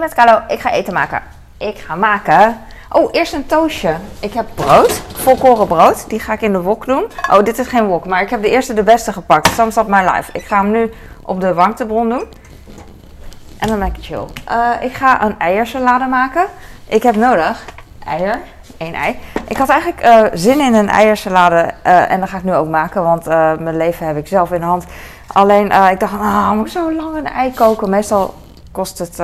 met Carlo. Ik ga eten maken. Ik ga maken. Oh, eerst een toastje. Ik heb brood, volkoren brood. Die ga ik in de wok doen. Oh, dit is geen wok, maar ik heb de eerste de beste gepakt. Up my life. Ik ga hem nu op de warmtebron doen. En dan ben ik chill. Eh, ik ga een eiersalade maken. Ik heb nodig eier, één ei. Ik had eigenlijk eh, zin in een eiersalade eh, en dat ga ik nu ook maken, want mijn leven heb ik zelf in de hand. Alleen, ik dacht, ah, moet ik zo lang een ei koken? Meestal kost het...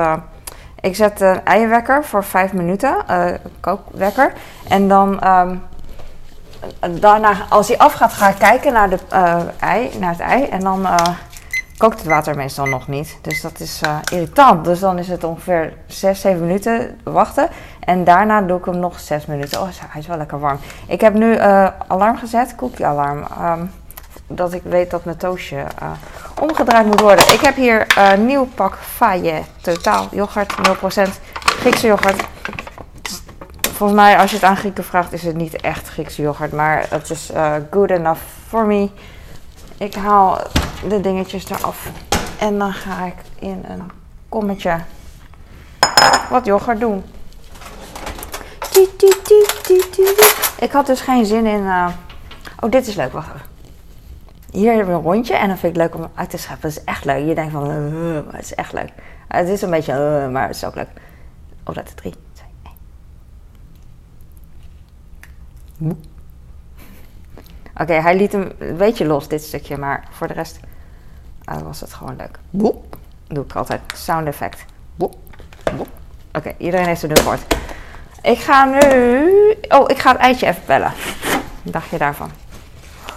ik zet een eierwekker voor vijf minuten, eh, kookwekker. En dan... ehm, daarna, als hij afgaat, ga ik kijken naar, de, eh, ei, naar het ei. En dan eh, kookt het water meestal nog niet. Dus dat is irritant. Dus dan is het ongeveer 6, 7 minuten wachten. En daarna doe ik hem nog 6 minuten. Oh, hij is wel lekker warm. Ik heb nu alarm gezet, cookie-alarm. ehm, dat ik weet dat mijn toastje eh, omgedraaid moet worden. Ik heb hier een nieuw pak Faye Totaal yoghurt, 0% Griekse yoghurt. Volgens mij, als je het aan Grieken vraagt, is het niet echt Griekse yoghurt. Maar het is eh, good enough for me. Ik haal de dingetjes eraf. En dan ga ik in een kommetje wat yoghurt doen. Ik had dus geen zin in... eh, Oh, dit is leuk. Wacht even. Hier hebben we een rondje en dan vind ik leuk om uit te scheppen. Dat is echt leuk. Je denkt van, eh, het is echt leuk. Eh, het is een beetje, eh, maar het is ook leuk. Oh, dat is drie, twee, één. Oké, hij liet hem een beetje los, dit stukje, maar voor de rest eh, was het gewoon leuk. Boep. Doe ik altijd. Sound effect. Boep. Boep. Oké, iedereen heeft er nu gehoord. Ik ga nu... Oh, ik ga het eitje even bellen. Dacht je daarvan?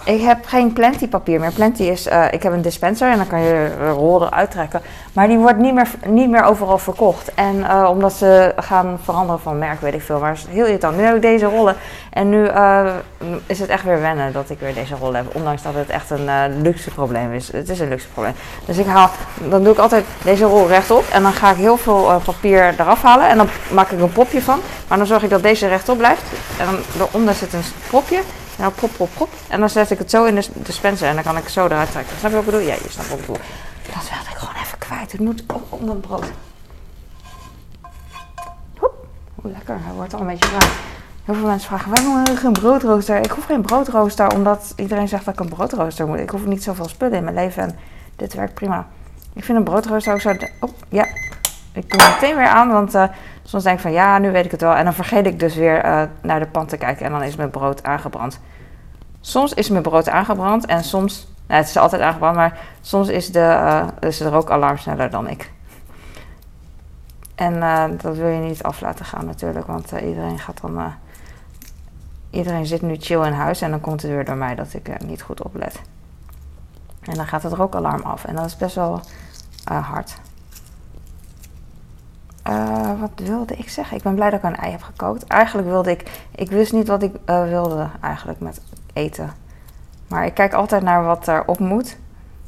Ik heb geen plenty papier meer. Plenty is, eh, ik heb een dispenser en dan kan je de rol eruit trekken. Maar die wordt niet meer, niet meer overal verkocht. En eh, omdat ze gaan veranderen van merk, weet ik veel. Maar het is heel irritant. Nu heb ik deze rollen. En nu eh, is het echt weer wennen dat ik weer deze rollen heb. Ondanks dat het echt een luxe probleem is. Het is een luxe probleem. Dus ik haal, dan doe ik altijd deze rol rechtop. En dan ga ik heel veel papier eraf halen. En dan maak ik een popje van. Maar dan zorg ik dat deze rechtop blijft. En dan eronder zit een propje. Nou, prop, prop, prop. En dan zet ik het zo in de dispenser en dan kan ik zo eruit trekken. Snap je wat ik bedoel? Ja, je snapt wat ik bedoel. Dat wilde ik gewoon even kwijt. Het moet op onder brood. Hoep. Hoe lekker. Hij wordt al een beetje bruin. Heel veel mensen vragen, waarom heb je geen broodrooster? Ik hoef geen broodrooster, omdat iedereen zegt dat ik een broodrooster moet. Ik hoef niet zoveel spullen in mijn leven en dit werkt prima. Ik vind een broodrooster ook zo... Oh, ja. Ik doe meteen weer aan, want eh, soms denk ik van ja, nu weet ik het wel. En dan vergeet ik dus weer eh, naar de pan te kijken en dan is mijn brood aangebrand. Soms is mijn brood aangebrand en soms... Nou, het is altijd aangebrand, maar soms is de, eh, is de rookalarm sneller dan ik. En eh, dat wil je niet af laten gaan natuurlijk, want iedereen gaat dan... iedereen zit nu chill in huis en dan komt het weer door mij dat ik niet goed oplet. En dan gaat het rookalarm af en dat is best wel hard. Eh, wat wilde ik zeggen? Ik ben blij dat ik een ei heb gekookt. Eigenlijk wilde ik... Ik wist niet wat ik eh, wilde eigenlijk met eten. Maar ik kijk altijd naar wat er op moet.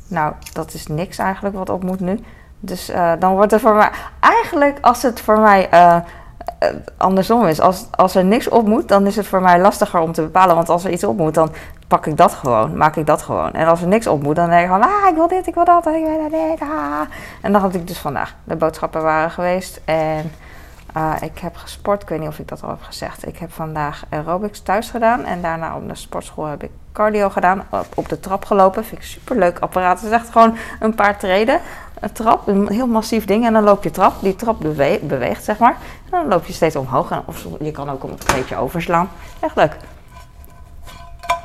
Nou, dat is niks eigenlijk wat op moet nu. Dus eh, dan wordt het voor mij... Eigenlijk als het voor mij andersom is. Als, als er niks op moet, dan is het voor mij lastiger om te bepalen. Want als er iets op moet, dan pak ik dat gewoon. Maak ik dat gewoon. En als er niks op moet, dan denk ik van... Ah, ik wil dit, ik wil dat, ik wil dit. Ah. En dan had ik dus vandaag. De boodschappen waren geweest. En eh, ik heb gesport. Ik weet niet of ik dat al heb gezegd. Ik heb vandaag aerobics thuis gedaan. En daarna op de sportschool heb ik cardio gedaan. Op, de trap gelopen. Vind ik superleuk apparaat. Het is echt gewoon een paar treden. Een trap, een heel massief ding. En dan loop je trap. Die trap bewe- beweegt, zeg maar. En dan loop je steeds omhoog. En, of je kan ook een beetje overslaan. Echt leuk.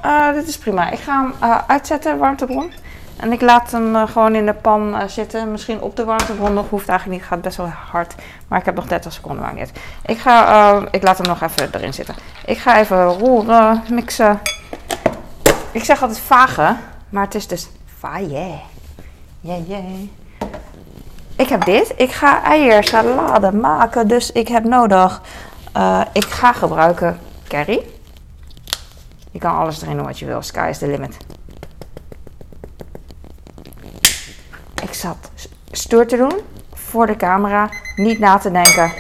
Eh, dit is prima. Ik ga hem eh, uitzetten, warmtebron. En ik laat hem eh, gewoon in de pan zitten. Misschien op de warmtebron nog. Hoeft eigenlijk niet. Gaat best wel hard. Maar ik heb nog 30 seconden, uit. Ik, ga, ik laat hem nog even erin zitten. Ik ga even roeren, mixen. Ik zeg altijd vagen. Maar het is dus vaille. Yeah, yeah. Ik heb dit. Ik ga eiersalade maken. Dus ik heb nodig. ik ga gebruiken curry. Je kan alles erin doen wat je wil. Sky is the limit. Ik zat stoer te doen voor de camera. Niet na te denken.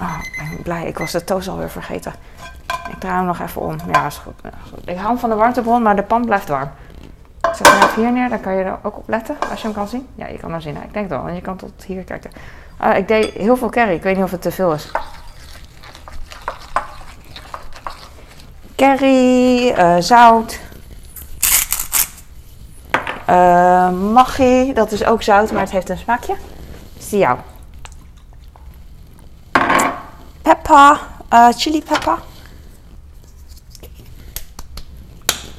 Oh, ik ben blij. Ik was de toast alweer vergeten. Ik draai hem nog even om. Ja, is goed. Ik hou van de warmtebron, maar de pan blijft warm. Ik zet hem even hier neer. Dan kan je er ook op letten als je hem kan zien. Ja, je kan hem zien. Ik denk wel. Want je kan tot hier kijken. Uh, ik deed heel veel curry. Ik weet niet of het te veel is. Curry, uh, zout. Uh, maggi, dat is ook zout, maar het heeft een smaakje. Zie jou. Peppa, chili pepper.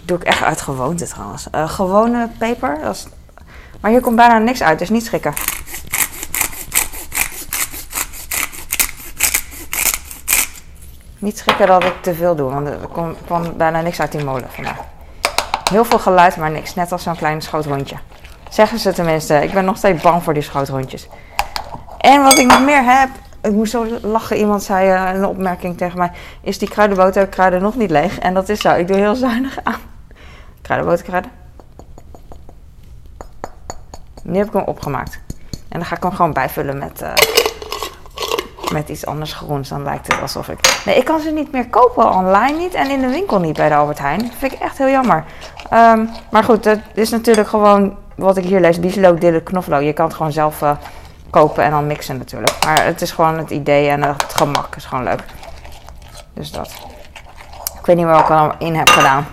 Doe ik echt uit gewoonte trouwens. gewone peper, is... maar hier komt bijna niks uit, dus niet schrikken. Niet schrikken dat ik te veel doe, want er kwam bijna niks uit die molen vandaag. Heel veel geluid, maar niks. Net als zo'n klein schoothondje. Zeggen ze tenminste. Ik ben nog steeds bang voor die schoothondjes. En wat ik nog meer heb. Ik moest zo lachen. Iemand zei uh, een opmerking tegen mij. Is die kruidenboter kruiden nog niet leeg? En dat is zo. Ik doe heel zuinig aan. Kruidenboter kruiden. Nu heb ik hem opgemaakt. En dan ga ik hem gewoon bijvullen met... Uh, met iets anders groens. Dan lijkt het alsof ik. Nee, ik kan ze niet meer kopen online niet en in de winkel niet bij de Albert Heijn. Dat vind ik echt heel jammer. Um, maar goed, het is natuurlijk gewoon wat ik hier lees: bieslook, dille, knoflook. Je kan het gewoon zelf uh, kopen en dan mixen natuurlijk. Maar het is gewoon het idee en het gemak is gewoon leuk. Dus dat. Ik weet niet wat ik er in heb gedaan.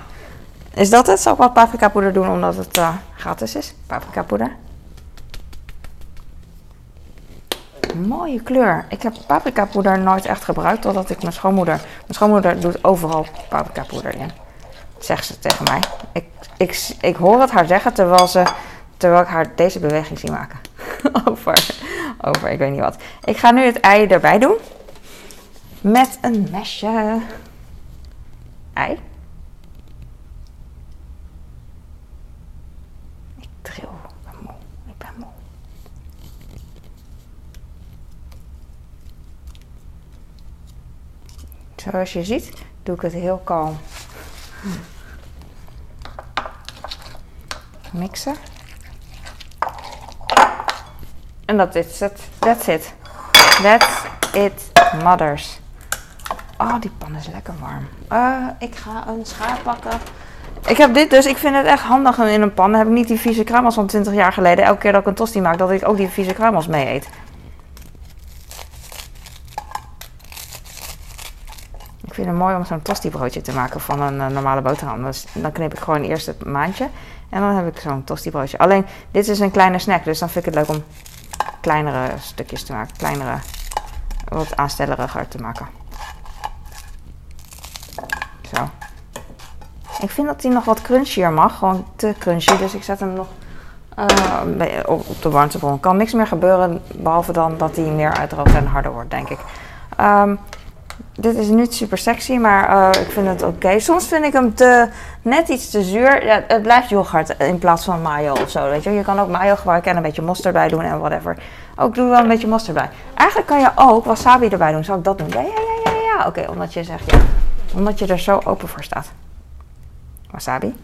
Is dat het? Zal ik wat paprika poeder doen omdat het uh, gratis is? Paprika poeder. Mooie kleur. Ik heb paprika poeder nooit echt gebruikt totdat ik mijn schoonmoeder... Mijn schoonmoeder doet overal paprika poeder in. Zegt ze tegen mij. Ik, ik, ik hoor het haar zeggen terwijl, ze, terwijl ik haar deze beweging zie maken. over, over, ik weet niet wat. Ik ga nu het ei erbij doen. Met een mesje. Ei. Ik tril. Zoals je ziet doe ik het heel kalm. Mixen. En dat is het. That's it. That's it, mothers. Oh, die pan is lekker warm. Uh, ik ga een schaar pakken. Ik heb dit dus. Ik vind het echt handig in een pan. Dan heb ik niet die vieze kruimels van 20 jaar geleden. Elke keer dat ik een tosti maak, dat ik ook die vieze kruimels mee eet. Vind het mooi om zo'n tosti-broodje te maken van een uh, normale boterham. Dus dan knip ik gewoon eerst het maandje en dan heb ik zo'n tosti-broodje. Alleen, dit is een kleine snack, dus dan vind ik het leuk om kleinere stukjes te maken. Kleinere, wat aanstelleriger te maken. Zo. Ik vind dat hij nog wat crunchier mag. Gewoon te crunchy. Dus ik zet hem nog uh, op de warmtebron. Kan niks meer gebeuren. Behalve dan dat hij meer uitdroogt en harder wordt, denk ik. Um, dit is niet super sexy, maar uh, ik vind het oké. Soms vind ik hem te, net iets te zuur. Ja, het blijft yoghurt in plaats van mayo of zo. Weet je? je kan ook mayo gebruiken en een beetje mosterd bij doen en whatever. Ook doe wel een beetje mosterd bij. Eigenlijk kan je ook wasabi erbij doen. Zal ik dat doen? Ja, ja, ja, ja, ja. Oké, omdat je zegt. Omdat je er zo open voor staat. Wasabi.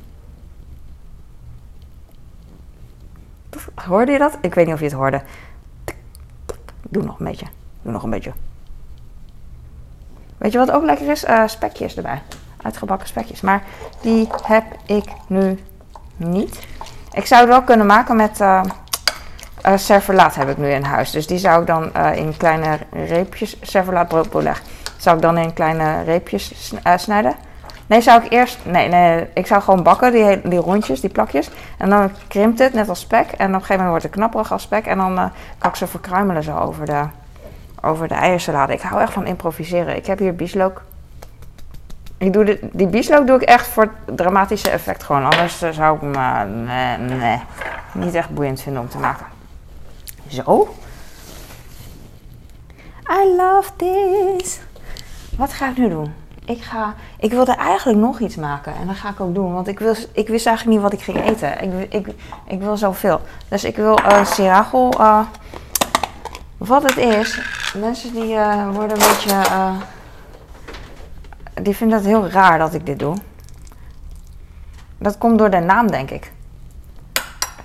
Hoorde je dat? Ik weet niet of je het hoorde. Doe nog een beetje. Doe nog een beetje. Weet je wat ook lekker is? Uh, spekjes erbij. Uitgebakken spekjes. Maar die heb ik nu niet. Ik zou het wel kunnen maken met uh, uh, serverlaat heb ik nu in huis. Dus die zou ik dan in kleine reepjes, serverlaat broodbeleg, zou ik dan in kleine reepjes snijden. Nee, zou ik eerst, nee, nee, ik zou gewoon bakken, die, die rondjes, die plakjes. En dan krimpt het, net als spek. En op een gegeven moment wordt het knapperig als spek. En dan kan ik ze verkruimelen zo over de, over de eiersalade. Ik hou echt van improviseren. Ik heb hier bieslook. Ik doe die bieslook doe ik echt voor het dramatische effect gewoon. Anders eh, zou ik hem niet echt boeiend vinden om te maken. Zo. I love this. Wat ga ik nu doen? Ik, ga, ik wilde eigenlijk nog iets maken. En dat ga ik ook doen. Want ik, wil, ik wist eigenlijk niet wat ik ging eten. Ik, ik, ik wil zoveel. Dus ik wil uh, sirachel... Uh, wat het is, mensen die uh, worden een beetje. Uh, die vinden het heel raar dat ik dit doe. Dat komt door de naam, denk ik.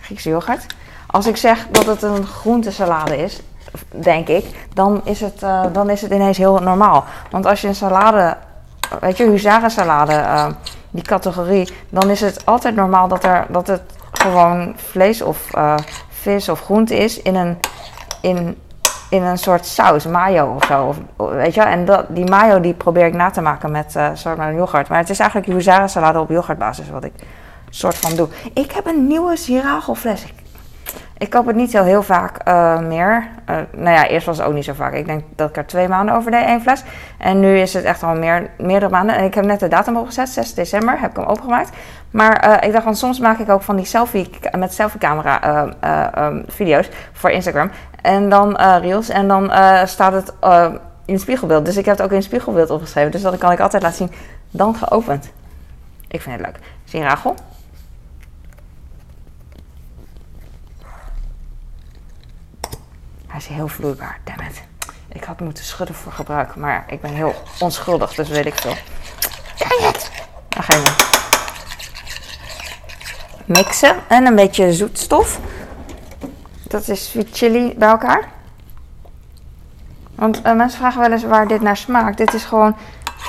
Griekse yoghurt. Als ik zeg dat het een groentesalade is, denk ik, dan is het, uh, dan is het ineens heel normaal. Want als je een salade, weet je, huzarensalade, die categorie, dan is het altijd normaal dat, er, dat het gewoon vlees of vis of groente is in een, in in een soort saus, mayo of zo. Weet je? En dat, die mayo die probeer ik na te maken met uh, soort van yoghurt. Maar het is eigenlijk huzara salade op yoghurtbasis wat ik soort van doe. Ik heb een nieuwe. Ik, ik koop het niet heel, heel vaak uh, meer. Uh, nou ja, eerst was het ook niet zo vaak. Ik denk dat ik er twee maanden over deed, één fles. En nu is het echt al meer, meerdere maanden. En ik heb net de datum opgezet, 6 december, heb ik hem opengemaakt. Maar uh, ik dacht van soms maak ik ook van die selfie, met selfie-camera um, video's voor Instagram. En dan reels. En dan staat het in het spiegelbeeld. Dus ik heb het ook in het spiegelbeeld opgeschreven. Dus dat kan ik altijd laten zien. Dan geopend. Ik vind het leuk. Zie je Rachel? Hij is heel vloeibaar, dammit. Ik had moeten schudden voor gebruik, maar ik ben heel onschuldig, dus weet ik veel. Het! Dan ga je mixen en een beetje zoetstof. Dat is sweet chili bij elkaar. Want uh, mensen vragen wel eens waar dit naar smaakt. Dit is gewoon,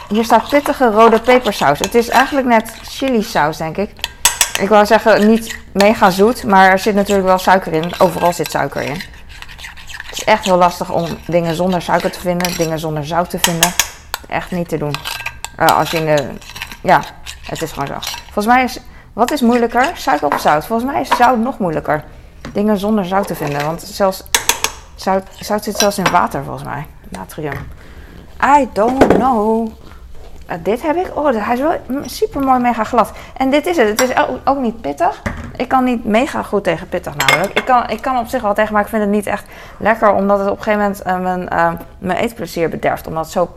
hier staat pittige rode pepersaus. Het is eigenlijk net chili saus, denk ik. Ik wou zeggen, niet mega zoet, maar er zit natuurlijk wel suiker in. Overal zit suiker in. Echt heel lastig om dingen zonder suiker te vinden, dingen zonder zout te vinden. Echt niet te doen. Uh, als je in de. Ja, het is gewoon zo. Volgens mij is. Wat is moeilijker? Suiker of zout? Volgens mij is zout nog moeilijker. Dingen zonder zout te vinden. Want zelfs. Zout, zout zit zelfs in water volgens mij. Natrium. I don't know. Uh, dit heb ik. Oh, hij is wel super mooi mega glad. En dit is het. Het is ook, niet pittig. Ik kan niet mega goed tegen pittig namelijk. Ik kan, ik kan op zich wel tegen, maar ik vind het niet echt lekker. Omdat het op een gegeven moment uh, mijn, uh, mijn eetplezier bederft. Omdat het zo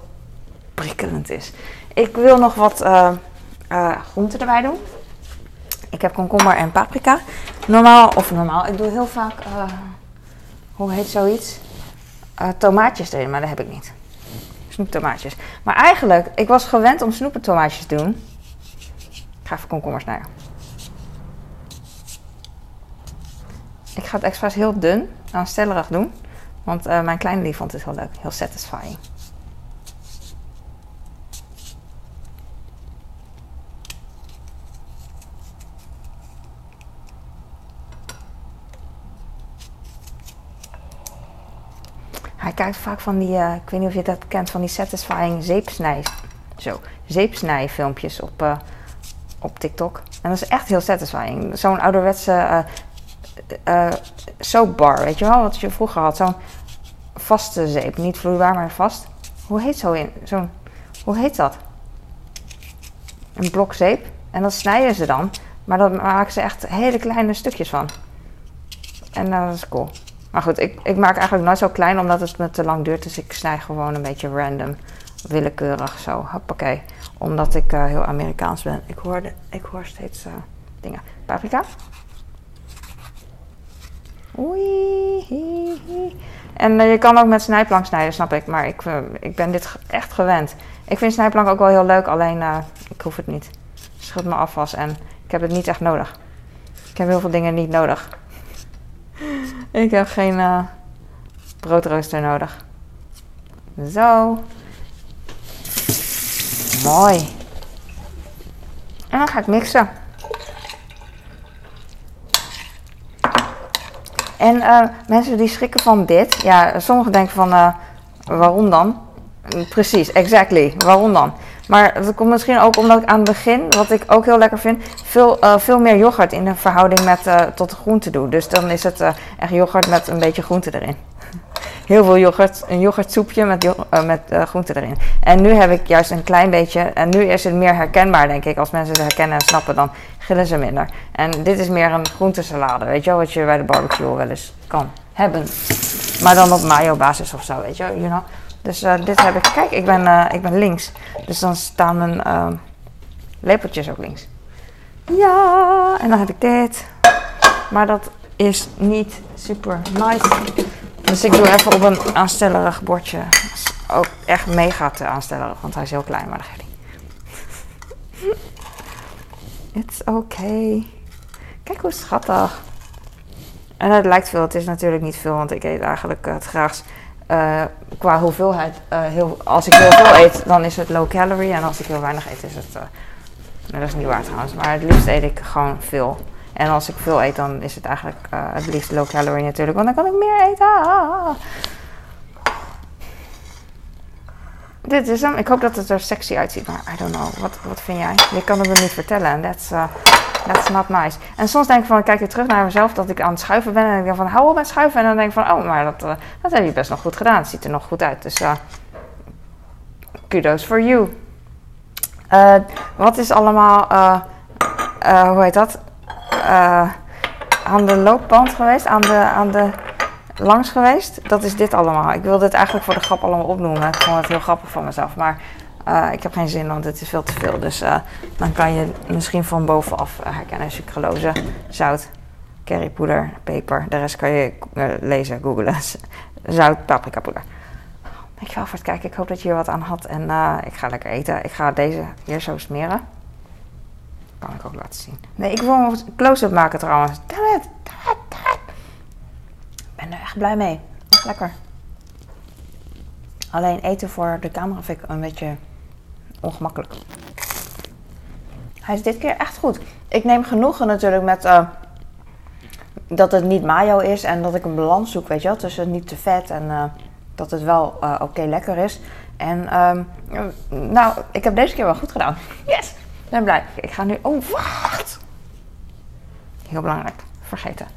prikkelend is. Ik wil nog wat groenten erbij doen. Ik heb komkommer en paprika. Normaal, of normaal, ik doe heel vaak, hoe heet zoiets? tomaatjes erin, maar dat heb ik niet snoeptomaatjes. Maar eigenlijk, ik was gewend om snoepentomaatjes te doen. Ik ga even komkommers snijden. Ik ga het expres heel dun, aanstellerig doen. Want uh, mijn kleine die vond het heel leuk. Heel satisfying. Hij kijkt vaak van die, uh, ik weet niet of je dat kent, van die satisfying zeepsnij, zo, zeepsnijfilmpjes op, uh, op TikTok. En dat is echt heel satisfying. Zo'n ouderwetse soapbar, weet je wel, wat je vroeger had. Zo'n vaste zeep, niet vloeibaar, maar vast. Hoe heet zo in? Zo'n, hoe heet dat? Een blok zeep. En dat snijden ze dan. Maar dan maken ze echt hele kleine stukjes van. En dat is cool. Maar goed, ik, ik maak eigenlijk nooit zo klein omdat het me te lang duurt. Dus ik snij gewoon een beetje random, willekeurig zo. Hoppakee. Omdat ik uh, heel Amerikaans ben. Ik hoor, de, ik hoor steeds uh, dingen. Paprika. Oei. En uh, je kan ook met snijplank snijden, snap ik. Maar ik, ik ben dit echt gewend. Ik vind snijplank ook wel heel leuk, alleen ik hoef het niet. Schud me afwas en ik heb het niet echt nodig. Ik heb heel veel dingen niet nodig. Ik heb geen broodrooster nodig. Zo. Mooi. En dan ga ik mixen. En uh, mensen die schrikken van dit. Ja, sommigen denken van uh, waarom dan? Precies, exactly. Waarom dan? Maar dat komt misschien ook omdat ik aan het begin, wat ik ook heel lekker vind, veel, uh, veel meer yoghurt in de verhouding met, tot de groente doe. Dus dan is het echt yoghurt met een beetje groente erin. Heel veel yoghurt, een yoghurtsoepje met, met groente erin. En nu heb ik juist een klein beetje, en nu is het meer herkenbaar denk ik. Als mensen het herkennen en snappen, dan gillen ze minder. En dit is meer een groentesalade, weet je wel, wat je bij de barbecue wel eens kan hebben. Maar dan op mayo basis of zo, weet je wel, you know. Dus uh, dit heb ik. Kijk, ik ben, ik ben links. Dus dan staan mijn uh, lepeltjes ook links. Ja, en dan heb ik dit. Maar dat is niet super nice. Dus ik doe even op een aanstellerig bordje. ook echt mega te aanstellerig, want hij is heel klein, maar dat niet. It's okay. Kijk hoe schattig. En het lijkt veel, het is natuurlijk niet veel, want ik eet eigenlijk het graagst uh, qua hoeveelheid, uh, heel, als ik heel veel eet, dan is het low calorie. En als ik heel weinig eet, is het. Uh, dat is niet waar trouwens, maar het liefst eet ik gewoon veel. En als ik veel eet, dan is het eigenlijk het liefst low calorie natuurlijk, want dan kan ik meer eten. dit is hem. Ik hoop dat het er sexy uitziet, maar I don't know. Wat, wat vind jij? Je kan het me niet vertellen. That's, uh, that's not nice. En soms denk ik van, ik kijk weer terug naar mezelf dat ik aan het schuiven ben. En ik denk van, hou op met schuiven. En dan denk ik van, oh, maar dat, uh, dat heb je best nog goed gedaan. Het ziet er nog goed uit. Dus kudos for you. Wat is allemaal, hoe heet dat? Aan de loopband geweest, aan de, aan de langs geweest. Dat is dit allemaal. Ik wil dit eigenlijk voor de grap allemaal opnoemen. Ik vond het heel grappig van mezelf. Maar ik heb geen zin, want het is veel te veel. Dus dan kan je misschien van bovenaf herkennen. Sucralose, zout, currypoeder, peper. De rest kan je lezen, googlen. Zout, paprikapoeder. Dankjewel voor het kijken. Ik hoop dat je er wat aan had. En uh, ik ga lekker eten. Ik ga deze hier zo smeren. Kan ik ook laten zien. Nee, ik wil een close-up maken trouwens. Ik ben er echt blij mee. Echt lekker. Alleen eten voor de camera vind ik een beetje ongemakkelijk. Hij is dit keer echt goed. Ik neem genoegen natuurlijk met uh, dat het niet mayo is en dat ik een balans zoek, weet je wel. Tussen niet te vet en... Uh, dat het wel uh, oké lekker is. En um, nou, ik heb deze keer wel goed gedaan. Yes! Ben blij. Ik ga nu... Oh, wacht! Heel belangrijk. Vergeten.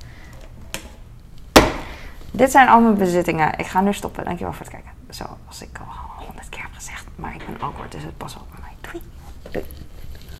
Dit zijn al mijn bezittingen. Ik ga nu stoppen. Dankjewel voor het kijken. Zoals ik al honderd keer heb gezegd. Maar ik ben awkward, dus het pas op bij mij. Doei! Doei!